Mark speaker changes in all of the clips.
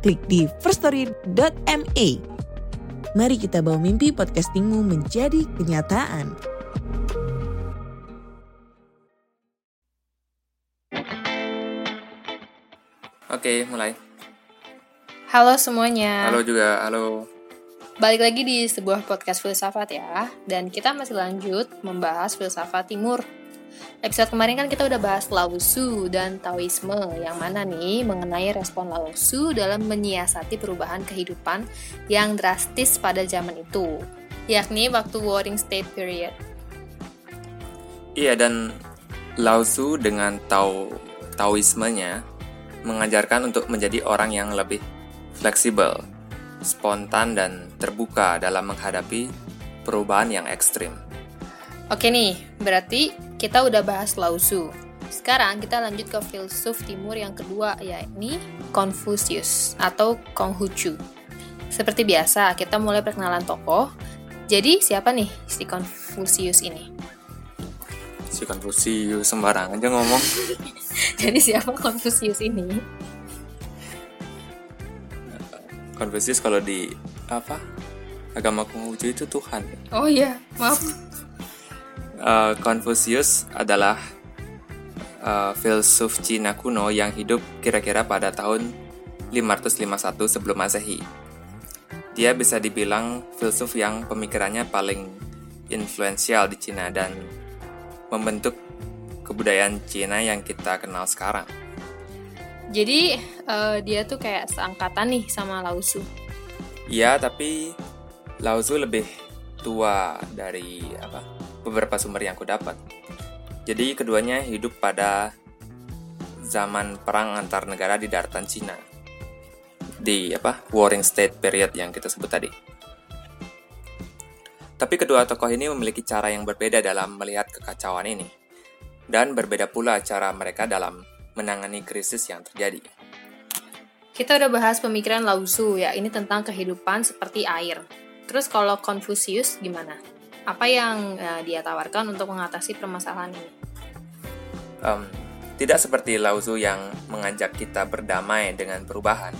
Speaker 1: klik di firststory.me. Mari kita bawa mimpi podcastingmu menjadi kenyataan.
Speaker 2: Oke, mulai.
Speaker 3: Halo semuanya.
Speaker 2: Halo juga, halo.
Speaker 3: Balik lagi di sebuah podcast filsafat ya. Dan kita masih lanjut membahas filsafat timur. Episode kemarin kan kita udah bahas Lao Tzu dan Taoisme yang mana nih mengenai respon Lao Tzu dalam menyiasati perubahan kehidupan yang drastis pada zaman itu, yakni waktu Warring State Period.
Speaker 2: Iya dan Lao Tzu dengan Tao Taoismenya mengajarkan untuk menjadi orang yang lebih fleksibel, spontan dan terbuka dalam menghadapi perubahan yang ekstrim.
Speaker 3: Oke nih, berarti kita udah bahas Lao Tzu. Sekarang kita lanjut ke filsuf timur yang kedua, yakni Confucius atau Konghucu. Seperti biasa, kita mulai perkenalan tokoh. Jadi, siapa nih si Confucius ini?
Speaker 2: Si Confucius sembarang aja ngomong.
Speaker 3: Jadi, siapa Confucius ini?
Speaker 2: Confucius kalau di apa? Agama Konghucu itu Tuhan.
Speaker 3: Oh iya, maaf.
Speaker 2: Uh, Confucius adalah uh, filsuf Cina kuno yang hidup kira-kira pada tahun 551 sebelum Masehi. Dia bisa dibilang filsuf yang pemikirannya paling influensial di Cina dan membentuk kebudayaan Cina yang kita kenal sekarang.
Speaker 3: Jadi uh, dia tuh kayak seangkatan nih sama Lao Tzu.
Speaker 2: Iya, tapi Lao Tzu lebih tua dari apa? Beberapa sumber yang aku dapat. Jadi keduanya hidup pada zaman perang antar negara di daratan Cina. Di apa? Warring State period yang kita sebut tadi. Tapi kedua tokoh ini memiliki cara yang berbeda dalam melihat kekacauan ini. Dan berbeda pula cara mereka dalam menangani krisis yang terjadi.
Speaker 3: Kita udah bahas pemikiran Lao Tzu ya, ini tentang kehidupan seperti air. Terus kalau Confucius gimana? Apa yang uh, dia tawarkan untuk mengatasi permasalahan ini?
Speaker 2: Um, tidak seperti Lao Tzu yang mengajak kita berdamai dengan perubahan.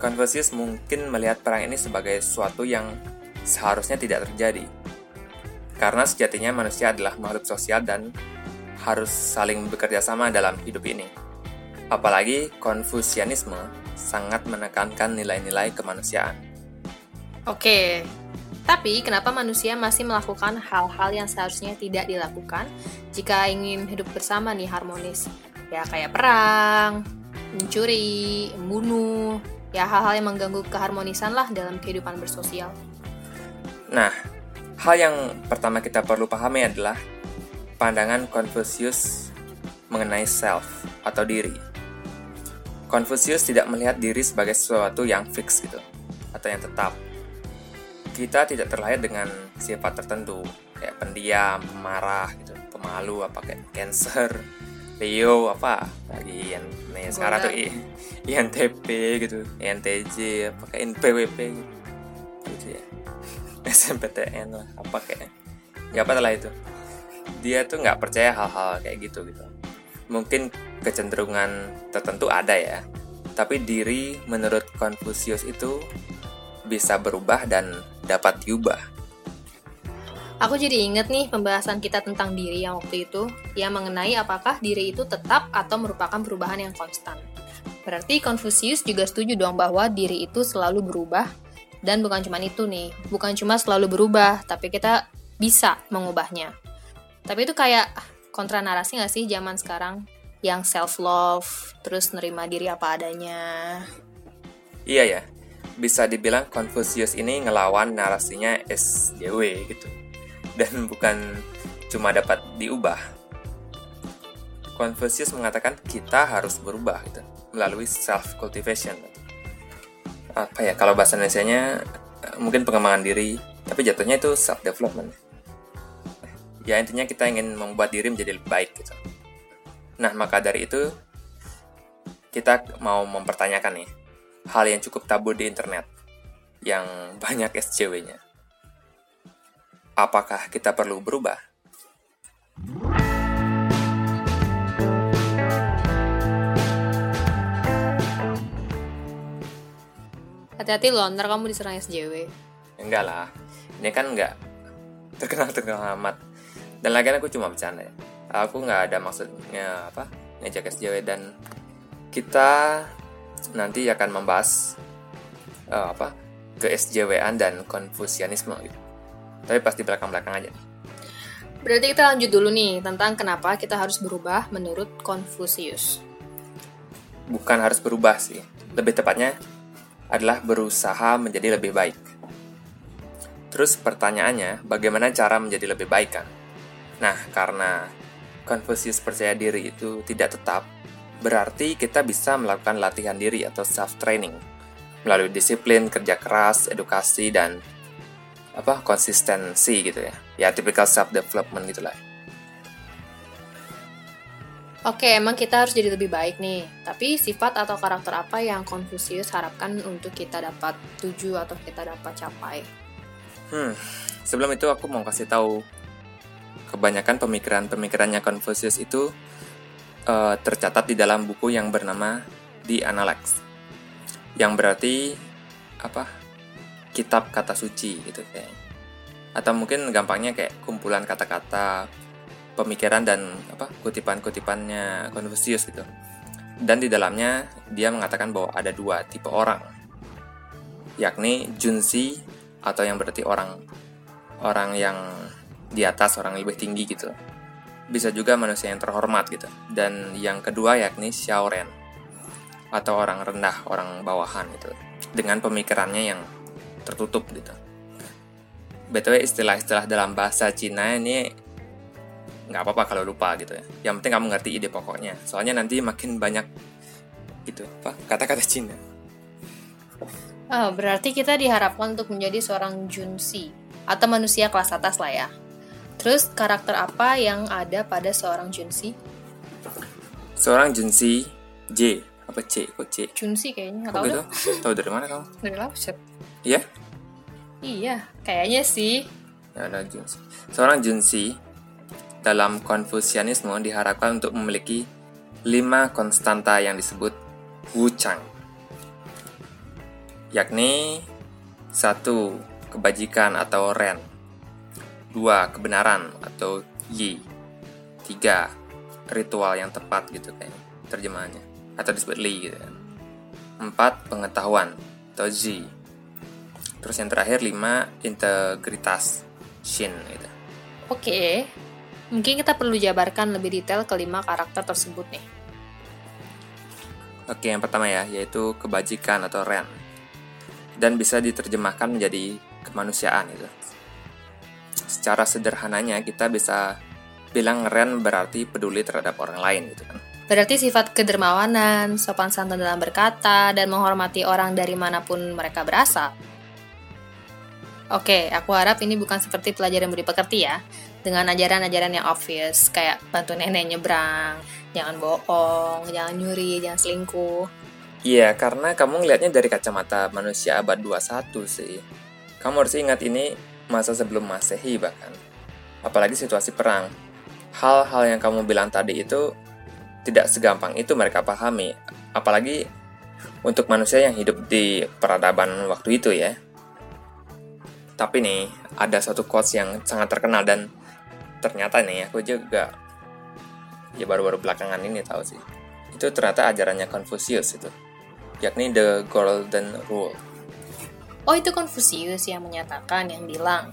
Speaker 2: Confucius mungkin melihat perang ini sebagai sesuatu yang seharusnya tidak terjadi. Karena sejatinya manusia adalah makhluk sosial dan harus saling bekerja sama dalam hidup ini. Apalagi Konfusianisme sangat menekankan nilai-nilai kemanusiaan.
Speaker 3: Oke, tapi, kenapa manusia masih melakukan hal-hal yang seharusnya tidak dilakukan jika ingin hidup bersama nih harmonis? Ya, kayak perang, mencuri, membunuh, ya hal-hal yang mengganggu keharmonisan lah dalam kehidupan bersosial.
Speaker 2: Nah, hal yang pertama kita perlu pahami adalah pandangan Confucius mengenai self atau diri. Confucius tidak melihat diri sebagai sesuatu yang fix gitu, atau yang tetap kita tidak terlahir dengan sifat tertentu kayak pendiam, pemarah gitu, pemalu apa kayak cancer, Leo apa lagi yang nih sekarang tuh INTP gitu, INTJ apa kayak NPWP gitu, gitu ya. SMPTN lah apa kayak ya apa lah itu. Dia tuh nggak percaya hal-hal kayak gitu gitu. Mungkin kecenderungan tertentu ada ya tapi diri menurut Confucius itu bisa berubah dan dapat diubah.
Speaker 3: Aku jadi inget nih pembahasan kita tentang diri yang waktu itu, yang mengenai apakah diri itu tetap atau merupakan perubahan yang konstan. Berarti Confucius juga setuju dong bahwa diri itu selalu berubah, dan bukan cuma itu nih, bukan cuma selalu berubah, tapi kita bisa mengubahnya. Tapi itu kayak kontra narasi gak sih zaman sekarang? Yang self-love, terus nerima diri apa adanya.
Speaker 2: Iya ya, bisa dibilang Confucius ini ngelawan narasinya SJW gitu. Dan bukan cuma dapat diubah. Confucius mengatakan kita harus berubah gitu melalui self cultivation apa ya kalau bahasa Indonesia-nya eh, mungkin pengembangan diri tapi jatuhnya itu self development ya intinya kita ingin membuat diri menjadi lebih baik gitu. Nah maka dari itu kita mau mempertanyakan nih hal yang cukup tabu di internet yang banyak SJW-nya apakah kita perlu berubah?
Speaker 3: Hati-hati loh, ntar kamu diserang SJW.
Speaker 2: enggak lah. Ini kan enggak terkenal terkenal amat. Dan lagian aku cuma bercanda ya. Aku nggak ada maksudnya apa ngejak SJW dan kita nanti akan membahas eh, apa ke SJW-an dan konfusianisme. Gitu tapi pasti belakang-belakang aja.
Speaker 3: Berarti kita lanjut dulu nih tentang kenapa kita harus berubah menurut Confucius.
Speaker 2: bukan harus berubah sih. Lebih tepatnya adalah berusaha menjadi lebih baik. Terus pertanyaannya bagaimana cara menjadi lebih baik kan nah karena Confucius percaya diri itu tidak tetap berarti kita bisa melakukan latihan diri atau self training melalui disiplin kerja keras edukasi dan apa konsistensi gitu ya ya typical self development gitulah
Speaker 3: Oke, emang kita harus jadi lebih baik nih. Tapi sifat atau karakter apa yang Confucius harapkan untuk kita dapat tuju atau kita dapat capai?
Speaker 2: Hmm, sebelum itu aku mau kasih tahu kebanyakan pemikiran-pemikirannya Confucius itu eh, tercatat di dalam buku yang bernama The Analects, yang berarti apa? Kitab kata suci gitu kayaknya. Atau mungkin gampangnya kayak kumpulan kata-kata, pemikiran dan apa kutipan-kutipannya Confucius gitu. Dan di dalamnya dia mengatakan bahwa ada dua tipe orang, yakni Junzi atau yang berarti orang orang yang di atas orang lebih tinggi gitu bisa juga manusia yang terhormat gitu. Dan yang kedua yakni Xiaoren atau orang rendah orang bawahan gitu. Dengan pemikirannya yang tertutup gitu. Btw istilah-istilah dalam bahasa Cina ini nggak apa-apa kalau lupa gitu ya. Yang penting kamu ngerti ide pokoknya. Soalnya nanti makin banyak gitu apa kata-kata Cina.
Speaker 3: Oh, berarti kita diharapkan untuk menjadi seorang junsi atau manusia kelas atas lah ya. Terus karakter apa yang ada pada seorang junsi?
Speaker 2: seorang Junsi J apa C kok C
Speaker 3: Junsi kayaknya nggak tahu
Speaker 2: gitu? Tahu dari mana kamu?
Speaker 3: Dari Lapset.
Speaker 2: Iya?
Speaker 3: Iya, kayaknya sih.
Speaker 2: Ya ada Junsi. Seorang Junsi dalam Konfusianisme diharapkan untuk memiliki lima konstanta yang disebut Wuchang. Yakni satu kebajikan atau ren, dua kebenaran atau yi, tiga ritual yang tepat gitu kayak terjemahannya atau disebut li gitu kan. Empat pengetahuan atau zi, Terus yang terakhir 5 integritas Shin gitu.
Speaker 3: Oke. Mungkin kita perlu jabarkan lebih detail kelima karakter tersebut nih.
Speaker 2: Oke, yang pertama ya, yaitu kebajikan atau ren. Dan bisa diterjemahkan menjadi kemanusiaan gitu. Secara sederhananya kita bisa bilang ren berarti peduli terhadap orang lain gitu kan.
Speaker 3: Berarti sifat kedermawanan, sopan santun dalam berkata, dan menghormati orang dari mana pun mereka berasal. Oke, aku harap ini bukan seperti pelajaran budi pekerti ya, dengan ajaran-ajaran yang obvious, kayak bantu nenek nyebrang, jangan bohong, jangan nyuri, jangan selingkuh.
Speaker 2: Iya, karena kamu ngelihatnya dari kacamata manusia abad 21 sih. Kamu harus ingat ini masa sebelum masehi bahkan. Apalagi situasi perang. Hal-hal yang kamu bilang tadi itu tidak segampang itu mereka pahami. Apalagi untuk manusia yang hidup di peradaban waktu itu ya. Tapi nih, ada satu quotes yang sangat terkenal dan ternyata nih aku juga ya baru-baru belakangan ini tahu sih. Itu ternyata ajarannya Confucius itu yakni The Golden Rule.
Speaker 3: Oh, itu Confucius yang menyatakan, yang bilang.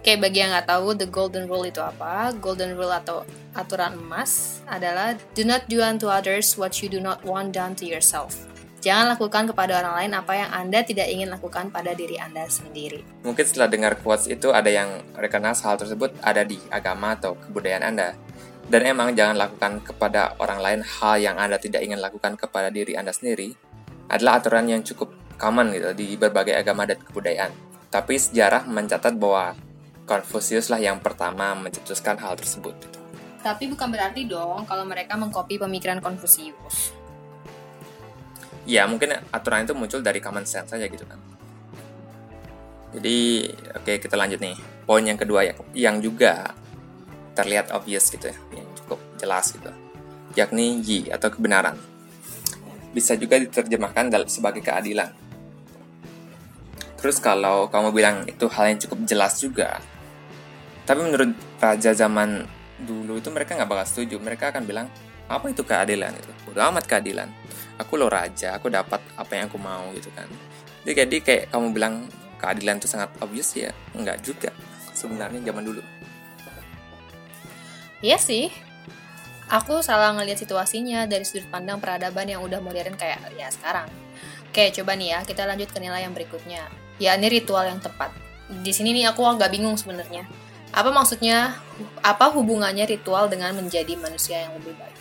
Speaker 3: Oke, bagi yang nggak tahu, the golden rule itu apa? Golden rule atau aturan emas adalah do not do unto others what you do not want done to yourself. Jangan lakukan kepada orang lain apa yang Anda tidak ingin lakukan pada diri Anda sendiri.
Speaker 2: Mungkin setelah dengar quotes itu ada yang recognize hal tersebut ada di agama atau kebudayaan Anda. Dan emang jangan lakukan kepada orang lain hal yang Anda tidak ingin lakukan kepada diri Anda sendiri adalah aturan yang cukup common gitu di berbagai agama dan kebudayaan. Tapi sejarah mencatat bahwa Confucius lah yang pertama mencetuskan hal tersebut.
Speaker 3: Tapi bukan berarti dong kalau mereka mengcopy pemikiran Confucius.
Speaker 2: Ya, mungkin aturan itu muncul dari common sense saja gitu kan. Jadi, oke okay, kita lanjut nih. Poin yang kedua yang, yang juga terlihat obvious gitu ya, yang cukup jelas gitu. Yakni yi atau kebenaran. Bisa juga diterjemahkan sebagai keadilan. Terus kalau kamu bilang itu hal yang cukup jelas juga, tapi menurut raja zaman dulu itu mereka nggak bakal setuju. Mereka akan bilang, apa itu keadilan itu? Udah amat keadilan. Aku lo raja, aku dapat apa yang aku mau gitu kan. Jadi, jadi kayak kamu bilang keadilan itu sangat obvious ya, nggak juga sebenarnya zaman dulu.
Speaker 3: Iya sih. Aku salah ngelihat situasinya dari sudut pandang peradaban yang udah modern kayak ya sekarang. Oke, coba nih ya, kita lanjut ke nilai yang berikutnya. Ya, ini ritual yang tepat. Di sini nih aku agak bingung sebenarnya apa maksudnya? Apa hubungannya ritual dengan menjadi manusia yang lebih baik?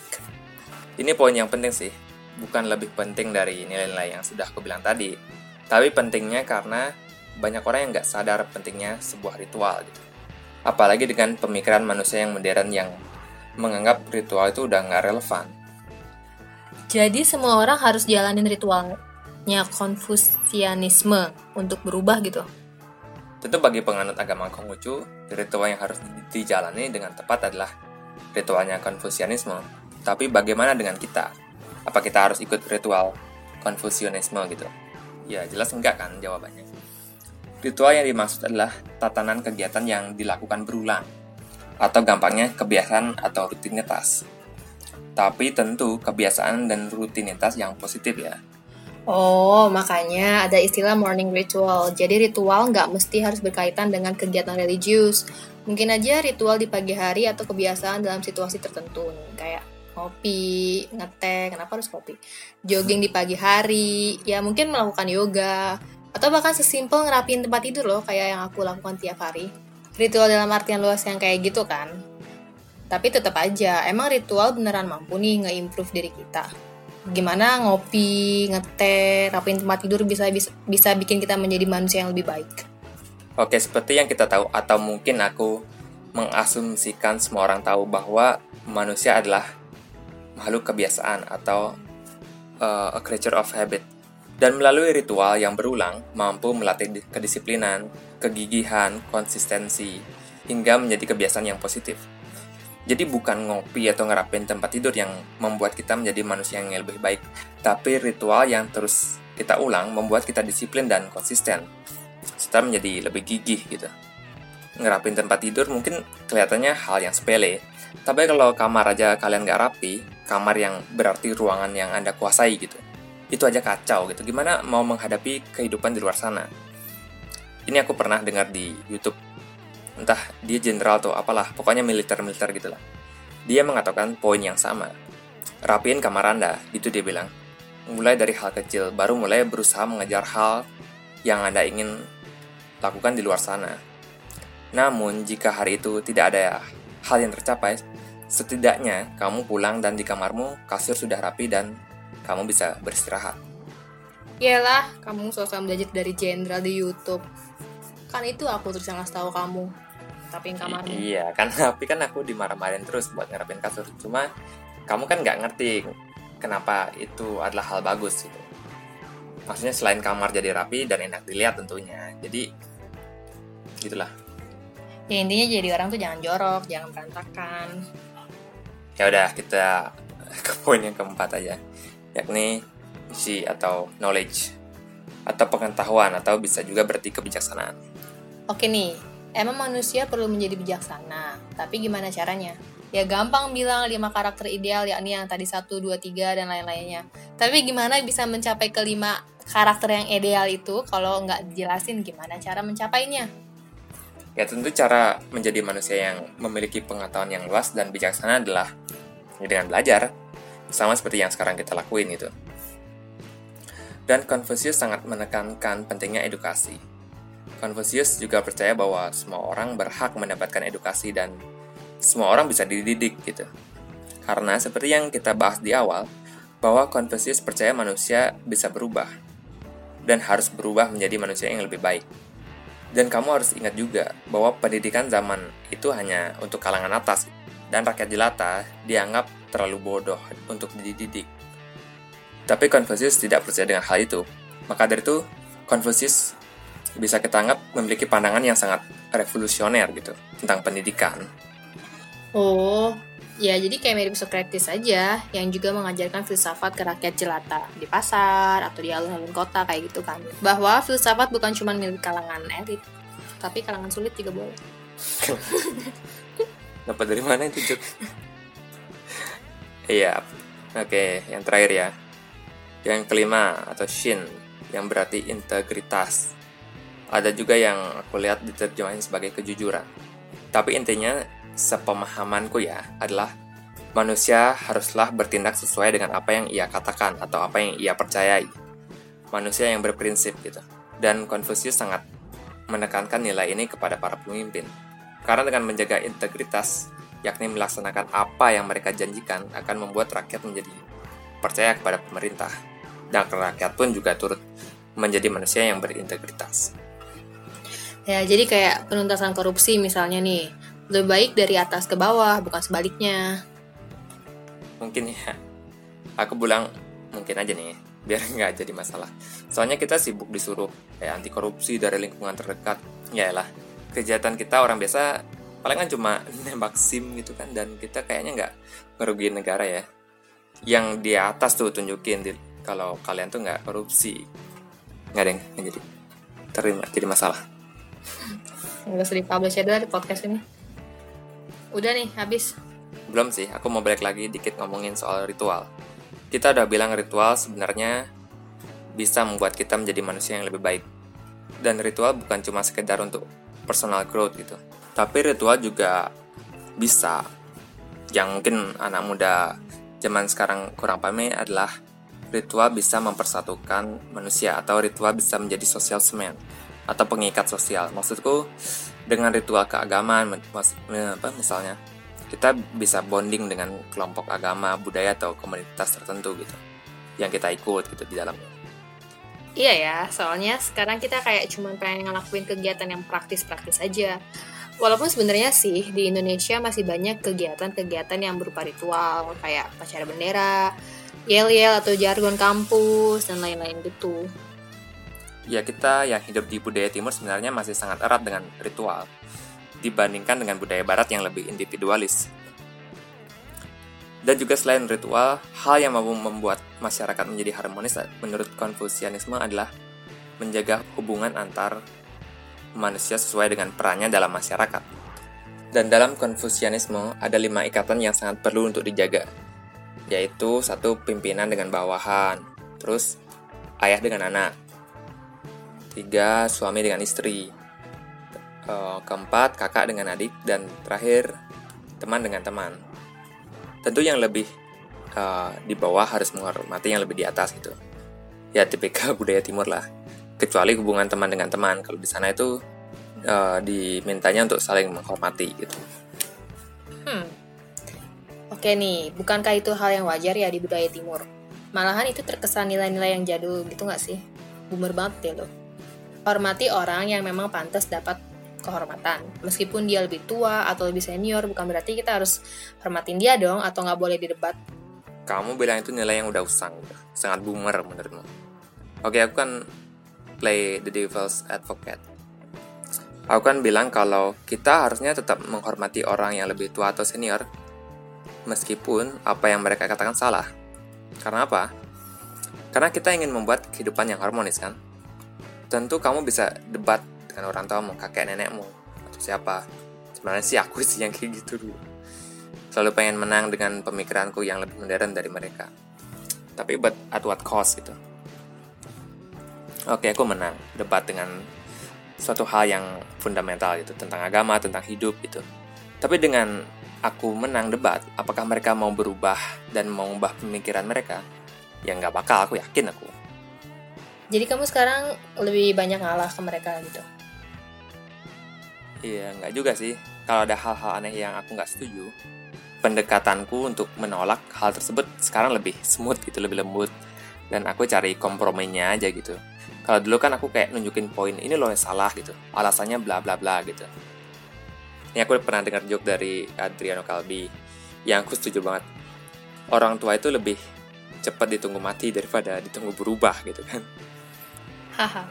Speaker 2: Ini poin yang penting sih. Bukan lebih penting dari nilai-nilai yang sudah aku bilang tadi. Tapi pentingnya karena banyak orang yang nggak sadar pentingnya sebuah ritual gitu. Apalagi dengan pemikiran manusia yang modern yang menganggap ritual itu udah nggak relevan.
Speaker 3: Jadi semua orang harus jalanin ritualnya konfusianisme untuk berubah gitu.
Speaker 2: Tentu bagi penganut agama Konghucu, ritual yang harus dijalani dengan tepat adalah ritualnya Konfusianisme. Tapi bagaimana dengan kita? Apa kita harus ikut ritual Konfusianisme gitu? Ya jelas enggak kan jawabannya. Ritual yang dimaksud adalah tatanan kegiatan yang dilakukan berulang, atau gampangnya kebiasaan atau rutinitas. Tapi tentu kebiasaan dan rutinitas yang positif ya,
Speaker 3: Oh, makanya ada istilah morning ritual. Jadi ritual nggak mesti harus berkaitan dengan kegiatan religius. Mungkin aja ritual di pagi hari atau kebiasaan dalam situasi tertentu kayak kopi, ngeteh, kenapa harus kopi? Jogging di pagi hari, ya mungkin melakukan yoga, atau bahkan sesimpel ngerapiin tempat tidur loh, kayak yang aku lakukan tiap hari. Ritual dalam artian luas yang kayak gitu kan. Tapi tetap aja, emang ritual beneran mampu nih nge-improve diri kita gimana ngopi, ngeteh, rapiin tempat tidur bisa, bisa bikin kita menjadi manusia yang lebih baik.
Speaker 2: Oke, seperti yang kita tahu atau mungkin aku mengasumsikan semua orang tahu bahwa manusia adalah makhluk kebiasaan atau uh, a creature of habit. Dan melalui ritual yang berulang mampu melatih kedisiplinan, kegigihan, konsistensi hingga menjadi kebiasaan yang positif. Jadi bukan ngopi atau ngerapin tempat tidur yang membuat kita menjadi manusia yang lebih baik, tapi ritual yang terus kita ulang membuat kita disiplin dan konsisten, serta menjadi lebih gigih gitu. Ngerapin tempat tidur mungkin kelihatannya hal yang sepele, tapi kalau kamar aja kalian nggak rapi, kamar yang berarti ruangan yang Anda kuasai gitu, itu aja kacau gitu. Gimana mau menghadapi kehidupan di luar sana? Ini aku pernah dengar di YouTube entah dia jenderal atau apalah, pokoknya militer-militer gitulah. Dia mengatakan poin yang sama. Rapiin kamar Anda, itu dia bilang. Mulai dari hal kecil, baru mulai berusaha mengejar hal yang Anda ingin lakukan di luar sana. Namun, jika hari itu tidak ada hal yang tercapai, setidaknya kamu pulang dan di kamarmu kasur sudah rapi dan kamu bisa beristirahat.
Speaker 3: Iyalah, kamu sosok belajar dari jenderal di YouTube. Kan itu aku terus yang ngasih tahu kamu rapiin kamarmu
Speaker 2: iya kan tapi kan aku dimarah-marahin terus buat ngerapin kasur cuma kamu kan nggak ngerti kenapa itu adalah hal bagus gitu. Maksudnya selain kamar jadi rapi dan enak dilihat tentunya. Jadi gitulah.
Speaker 3: Ya intinya jadi orang tuh jangan jorok jangan berantakan.
Speaker 2: Ya udah kita ke poin yang keempat aja. Yakni isi atau knowledge atau pengetahuan atau bisa juga berarti kebijaksanaan
Speaker 3: oke nih Emang manusia perlu menjadi bijaksana, tapi gimana caranya? Ya gampang bilang 5 karakter ideal yakni yang tadi 1, 2, 3, dan lain-lainnya. Tapi gimana bisa mencapai kelima karakter yang ideal itu kalau nggak dijelasin gimana cara mencapainya?
Speaker 2: Ya tentu cara menjadi manusia yang memiliki pengetahuan yang luas dan bijaksana adalah dengan belajar, sama seperti yang sekarang kita lakuin itu. Dan Confucius sangat menekankan pentingnya edukasi Confucius juga percaya bahwa semua orang berhak mendapatkan edukasi dan semua orang bisa dididik gitu. Karena seperti yang kita bahas di awal, bahwa Confucius percaya manusia bisa berubah. dan harus berubah menjadi manusia yang lebih baik. Dan kamu harus ingat juga bahwa pendidikan zaman itu hanya untuk kalangan atas dan rakyat jelata dianggap terlalu bodoh untuk dididik. Tapi Confucius tidak percaya dengan hal itu. Maka dari itu, Confucius bisa kita anggap memiliki pandangan yang sangat revolusioner gitu tentang pendidikan.
Speaker 3: Oh, ya jadi kayak mirip Socrates saja yang juga mengajarkan filsafat ke rakyat jelata di pasar atau di alun-alun kota kayak gitu kan. Bahwa filsafat bukan cuma milik kalangan elit, tapi kalangan sulit juga boleh.
Speaker 2: Dapat dari mana itu Juk? Iya, oke, yang terakhir ya. Yang kelima atau shin, yang berarti integritas. Ada juga yang aku lihat diterjemahin sebagai kejujuran. Tapi intinya, sepemahamanku ya, adalah manusia haruslah bertindak sesuai dengan apa yang ia katakan atau apa yang ia percayai. Manusia yang berprinsip gitu. Dan Confucius sangat menekankan nilai ini kepada para pemimpin. Karena dengan menjaga integritas, yakni melaksanakan apa yang mereka janjikan, akan membuat rakyat menjadi percaya kepada pemerintah. Dan rakyat pun juga turut menjadi manusia yang berintegritas.
Speaker 3: Ya, jadi kayak penuntasan korupsi misalnya nih, lebih baik dari atas ke bawah, bukan sebaliknya.
Speaker 2: Mungkin ya, aku bilang mungkin aja nih, biar nggak jadi masalah. Soalnya kita sibuk disuruh kayak anti korupsi dari lingkungan terdekat. Ya lah, kejahatan kita orang biasa paling kan cuma nembak sim gitu kan dan kita kayaknya nggak ngerugiin negara ya yang di atas tuh tunjukin di, kalau kalian tuh nggak korupsi nggak ada yang jadi terima jadi masalah
Speaker 3: nggak usah dipublish ya dari podcast ini. Udah nih habis.
Speaker 2: Belum sih aku mau balik lagi dikit ngomongin soal ritual. Kita udah bilang ritual sebenarnya bisa membuat kita menjadi manusia yang lebih baik. Dan ritual bukan cuma sekedar untuk personal growth gitu. Tapi ritual juga bisa. Yang mungkin anak muda zaman sekarang kurang pahami adalah ritual bisa mempersatukan manusia atau ritual bisa menjadi social semen atau pengikat sosial. Maksudku dengan ritual keagamaan apa misalnya kita bisa bonding dengan kelompok agama, budaya atau komunitas tertentu gitu yang kita ikut gitu di dalamnya.
Speaker 3: Iya ya, soalnya sekarang kita kayak cuma pengen ngelakuin kegiatan yang praktis-praktis aja. Walaupun sebenarnya sih di Indonesia masih banyak kegiatan-kegiatan yang berupa ritual kayak pacara bendera, yel-yel atau jargon kampus dan lain-lain gitu.
Speaker 2: Ya kita yang hidup di budaya timur sebenarnya masih sangat erat dengan ritual dibandingkan dengan budaya barat yang lebih individualis. Dan juga selain ritual, hal yang mampu membuat masyarakat menjadi harmonis menurut Konfusianisme adalah menjaga hubungan antar manusia sesuai dengan perannya dalam masyarakat. Dan dalam Konfusianisme ada lima ikatan yang sangat perlu untuk dijaga, yaitu satu pimpinan dengan bawahan, terus ayah dengan anak, tiga suami dengan istri, eh, keempat kakak dengan adik, dan terakhir teman dengan teman. Tentu yang lebih uh, di bawah harus menghormati yang lebih di atas gitu. Ya tipikal budaya timur lah. Kecuali hubungan teman dengan teman. Kalau di sana itu uh, dimintanya untuk saling menghormati gitu.
Speaker 3: Hmm. Oke nih bukankah itu hal yang wajar ya di budaya timur? Malahan itu terkesan nilai-nilai yang jadul gitu nggak sih? Boomer banget ya lo hormati orang yang memang pantas dapat kehormatan. Meskipun dia lebih tua atau lebih senior, bukan berarti kita harus hormatin dia dong atau nggak boleh didebat.
Speaker 2: Kamu bilang itu nilai yang udah usang, sangat boomer menurutmu. Oke, aku kan play the devil's advocate. Aku kan bilang kalau kita harusnya tetap menghormati orang yang lebih tua atau senior, meskipun apa yang mereka katakan salah. Karena apa? Karena kita ingin membuat kehidupan yang harmonis kan? Tentu kamu bisa debat dengan orang tua mau kakek nenekmu atau siapa. Sebenarnya sih aku sih yang kayak gitu dulu. Selalu pengen menang dengan pemikiranku yang lebih modern dari mereka. Tapi but at what cost gitu. Oke aku menang. Debat dengan suatu hal yang fundamental gitu. Tentang agama tentang hidup gitu. Tapi dengan aku menang debat apakah mereka mau berubah dan mau mengubah pemikiran mereka? Ya nggak bakal aku yakin aku
Speaker 3: jadi kamu sekarang lebih banyak ngalah ke mereka gitu
Speaker 2: Iya, nggak juga sih. Kalau ada hal-hal aneh yang aku nggak setuju, pendekatanku untuk menolak hal tersebut sekarang lebih smooth gitu, lebih lembut. Dan aku cari komprominya aja gitu. Kalau dulu kan aku kayak nunjukin poin ini loh yang salah gitu, alasannya bla bla bla gitu. Ini aku pernah dengar joke dari Adriano Calbi yang aku setuju banget. Orang tua itu lebih cepat ditunggu mati daripada ditunggu berubah gitu kan.
Speaker 3: Haha.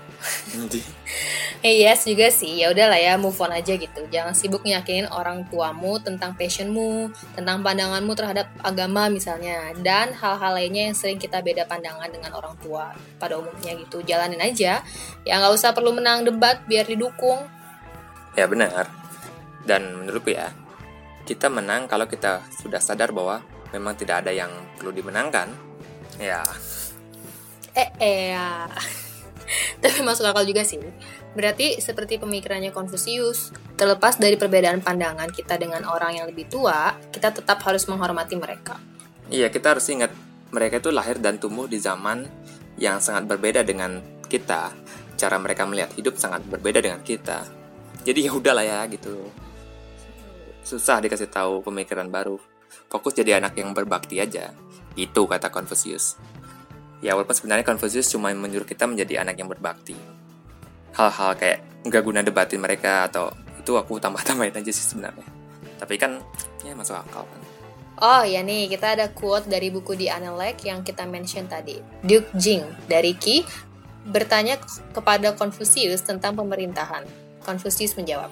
Speaker 3: Eh yes juga sih, ya udahlah ya move on aja gitu. Jangan sibuk nyakinin orang tuamu tentang passionmu, tentang pandanganmu terhadap agama misalnya, dan hal-hal lainnya yang sering kita beda pandangan dengan orang tua pada umumnya gitu. Jalanin aja, ya nggak usah perlu menang debat biar didukung.
Speaker 2: ya benar. Dan menurutku ya, kita menang kalau kita sudah sadar bahwa memang tidak ada yang perlu dimenangkan. Ya,
Speaker 3: Eh, eh, ya. Tapi masuk akal juga sih. Berarti seperti pemikirannya Konfusius, terlepas dari perbedaan pandangan kita dengan orang yang lebih tua, kita tetap harus menghormati mereka.
Speaker 2: Iya, kita harus ingat mereka itu lahir dan tumbuh di zaman yang sangat berbeda dengan kita. Cara mereka melihat hidup sangat berbeda dengan kita. Jadi ya udahlah ya gitu. Susah dikasih tahu pemikiran baru. Fokus jadi anak yang berbakti aja. Itu kata Confucius. Ya walaupun sebenarnya Confucius cuma menyuruh kita menjadi anak yang berbakti. Hal-hal kayak nggak guna debatin mereka atau itu aku tambah-tambahin aja sih sebenarnya. Tapi kan ya masuk akal kan.
Speaker 3: Oh ya nih, kita ada quote dari buku di Analek yang kita mention tadi. Duke Jing dari Qi bertanya kepada Confucius tentang pemerintahan. Confucius menjawab,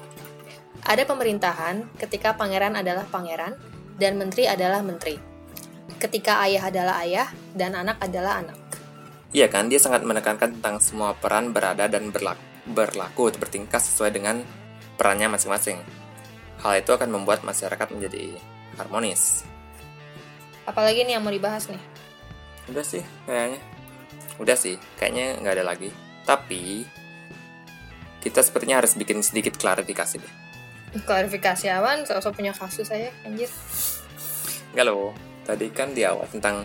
Speaker 3: ada pemerintahan ketika pangeran adalah pangeran dan menteri adalah menteri. Ketika ayah adalah ayah dan anak adalah anak.
Speaker 2: Iya kan, dia sangat menekankan tentang semua peran berada dan berlaku, berlaku bertingkah sesuai dengan perannya masing-masing. Hal itu akan membuat masyarakat menjadi harmonis.
Speaker 3: Apalagi nih yang mau dibahas nih?
Speaker 2: Udah sih, kayaknya. Udah sih, kayaknya nggak ada lagi. Tapi, kita sepertinya harus bikin sedikit klarifikasi deh.
Speaker 3: Klarifikasi awan, sosok punya kasus saya, anjir.
Speaker 2: Enggak loh, tadi kan di awal tentang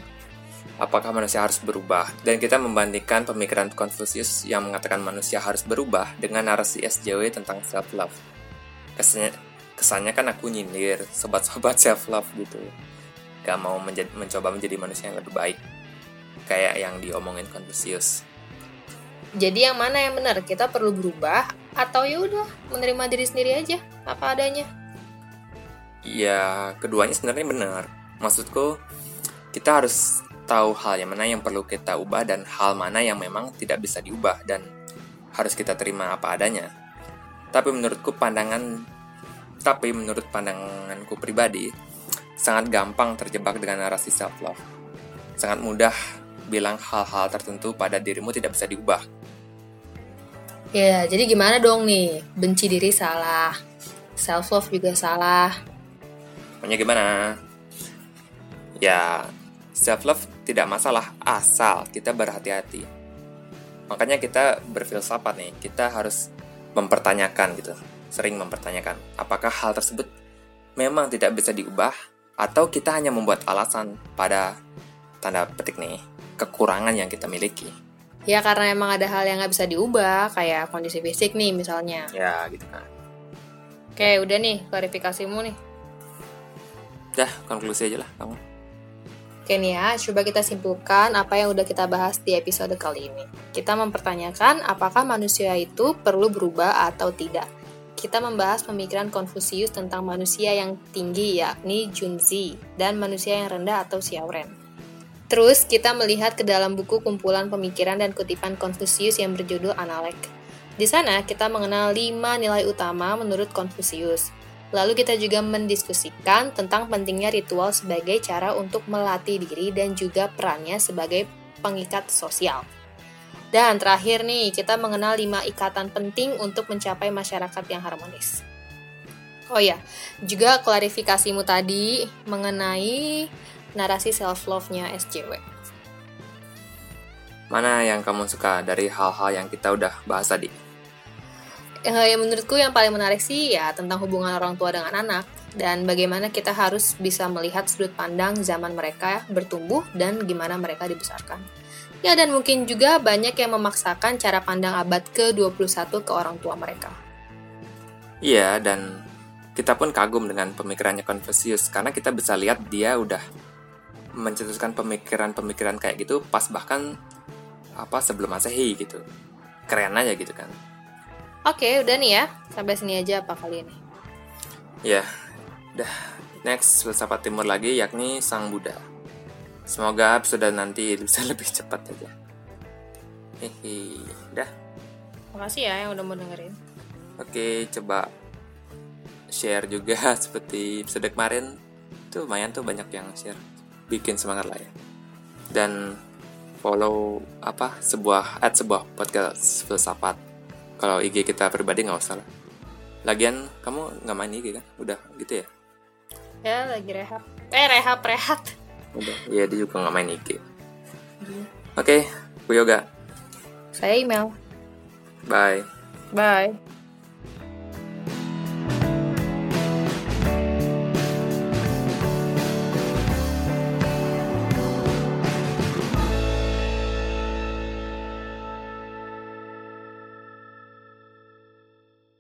Speaker 2: apakah manusia harus berubah dan kita membandingkan pemikiran Confucius yang mengatakan manusia harus berubah dengan narasi SJW tentang self love. Kesannya, kesannya kan aku nyindir sobat-sobat self love gitu. Gak mau menjadi, mencoba menjadi manusia yang lebih baik kayak yang diomongin Confucius.
Speaker 3: Jadi yang mana yang benar? Kita perlu berubah atau ya udah menerima diri sendiri aja apa adanya?
Speaker 2: Ya, keduanya sebenarnya benar. Maksudku, kita harus tahu hal yang mana yang perlu kita ubah dan hal mana yang memang tidak bisa diubah dan harus kita terima apa adanya. Tapi menurutku pandangan tapi menurut pandanganku pribadi sangat gampang terjebak dengan narasi self love. Sangat mudah bilang hal-hal tertentu pada dirimu tidak bisa diubah.
Speaker 3: Ya, jadi gimana dong nih? Benci diri salah, self love juga salah.
Speaker 2: Maunya gimana? Ya, self love tidak masalah asal kita berhati-hati. Makanya kita berfilsafat nih, kita harus mempertanyakan gitu, sering mempertanyakan apakah hal tersebut memang tidak bisa diubah atau kita hanya membuat alasan pada tanda petik nih kekurangan yang kita miliki.
Speaker 3: Ya karena emang ada hal yang nggak bisa diubah, kayak kondisi fisik nih misalnya.
Speaker 2: Ya gitu kan.
Speaker 3: Oke, udah nih klarifikasimu nih.
Speaker 2: Dah, konklusi aja lah kamu.
Speaker 3: Nih ya, coba kita simpulkan apa yang udah kita bahas di episode kali ini. Kita mempertanyakan apakah manusia itu perlu berubah atau tidak. Kita membahas pemikiran Konfusius tentang manusia yang tinggi yakni Junzi dan manusia yang rendah atau Xiaoren. Terus kita melihat ke dalam buku kumpulan pemikiran dan kutipan Konfusius yang berjudul Analek. Di sana kita mengenal lima nilai utama menurut Konfusius. Lalu kita juga mendiskusikan tentang pentingnya ritual sebagai cara untuk melatih diri dan juga perannya sebagai pengikat sosial. Dan terakhir nih, kita mengenal lima ikatan penting untuk mencapai masyarakat yang harmonis. Oh ya, juga klarifikasimu tadi mengenai narasi self-love-nya SJW.
Speaker 2: Mana yang kamu suka dari hal-hal yang kita udah bahas tadi?
Speaker 3: Eh, yang menurutku yang paling menarik sih ya tentang hubungan orang tua dengan anak dan bagaimana kita harus bisa melihat sudut pandang zaman mereka bertumbuh dan gimana mereka dibesarkan. Ya dan mungkin juga banyak yang memaksakan cara pandang abad ke-21 ke orang tua mereka.
Speaker 2: Iya, dan kita pun kagum dengan pemikirannya Confucius karena kita bisa lihat dia udah mencetuskan pemikiran-pemikiran kayak gitu pas bahkan apa sebelum Masehi gitu. keren aja gitu kan
Speaker 3: Oke, udah nih ya. Sampai sini aja apa kali ini.
Speaker 2: ya dah next filsafat timur lagi yakni sang Buddha semoga episode nanti bisa lebih cepat aja hehe dah
Speaker 3: Makasih ya yang udah mau dengerin.
Speaker 2: Oke, coba share juga seperti episode kemarin. Tuh lumayan tuh banyak yang share. Bikin semangat lah ya. Dan follow apa sebuah at sebuah podcast filsafat. Kalau IG kita pribadi nggak usah lah. Lagian kamu nggak main IG kan? Udah gitu ya?
Speaker 3: Ya, lagi rehab. Eh, rehab, rehat.
Speaker 2: Udah. Iya dia juga nggak main IG. Oke, Bu Yoga.
Speaker 3: Saya email.
Speaker 2: Bye.
Speaker 3: Bye.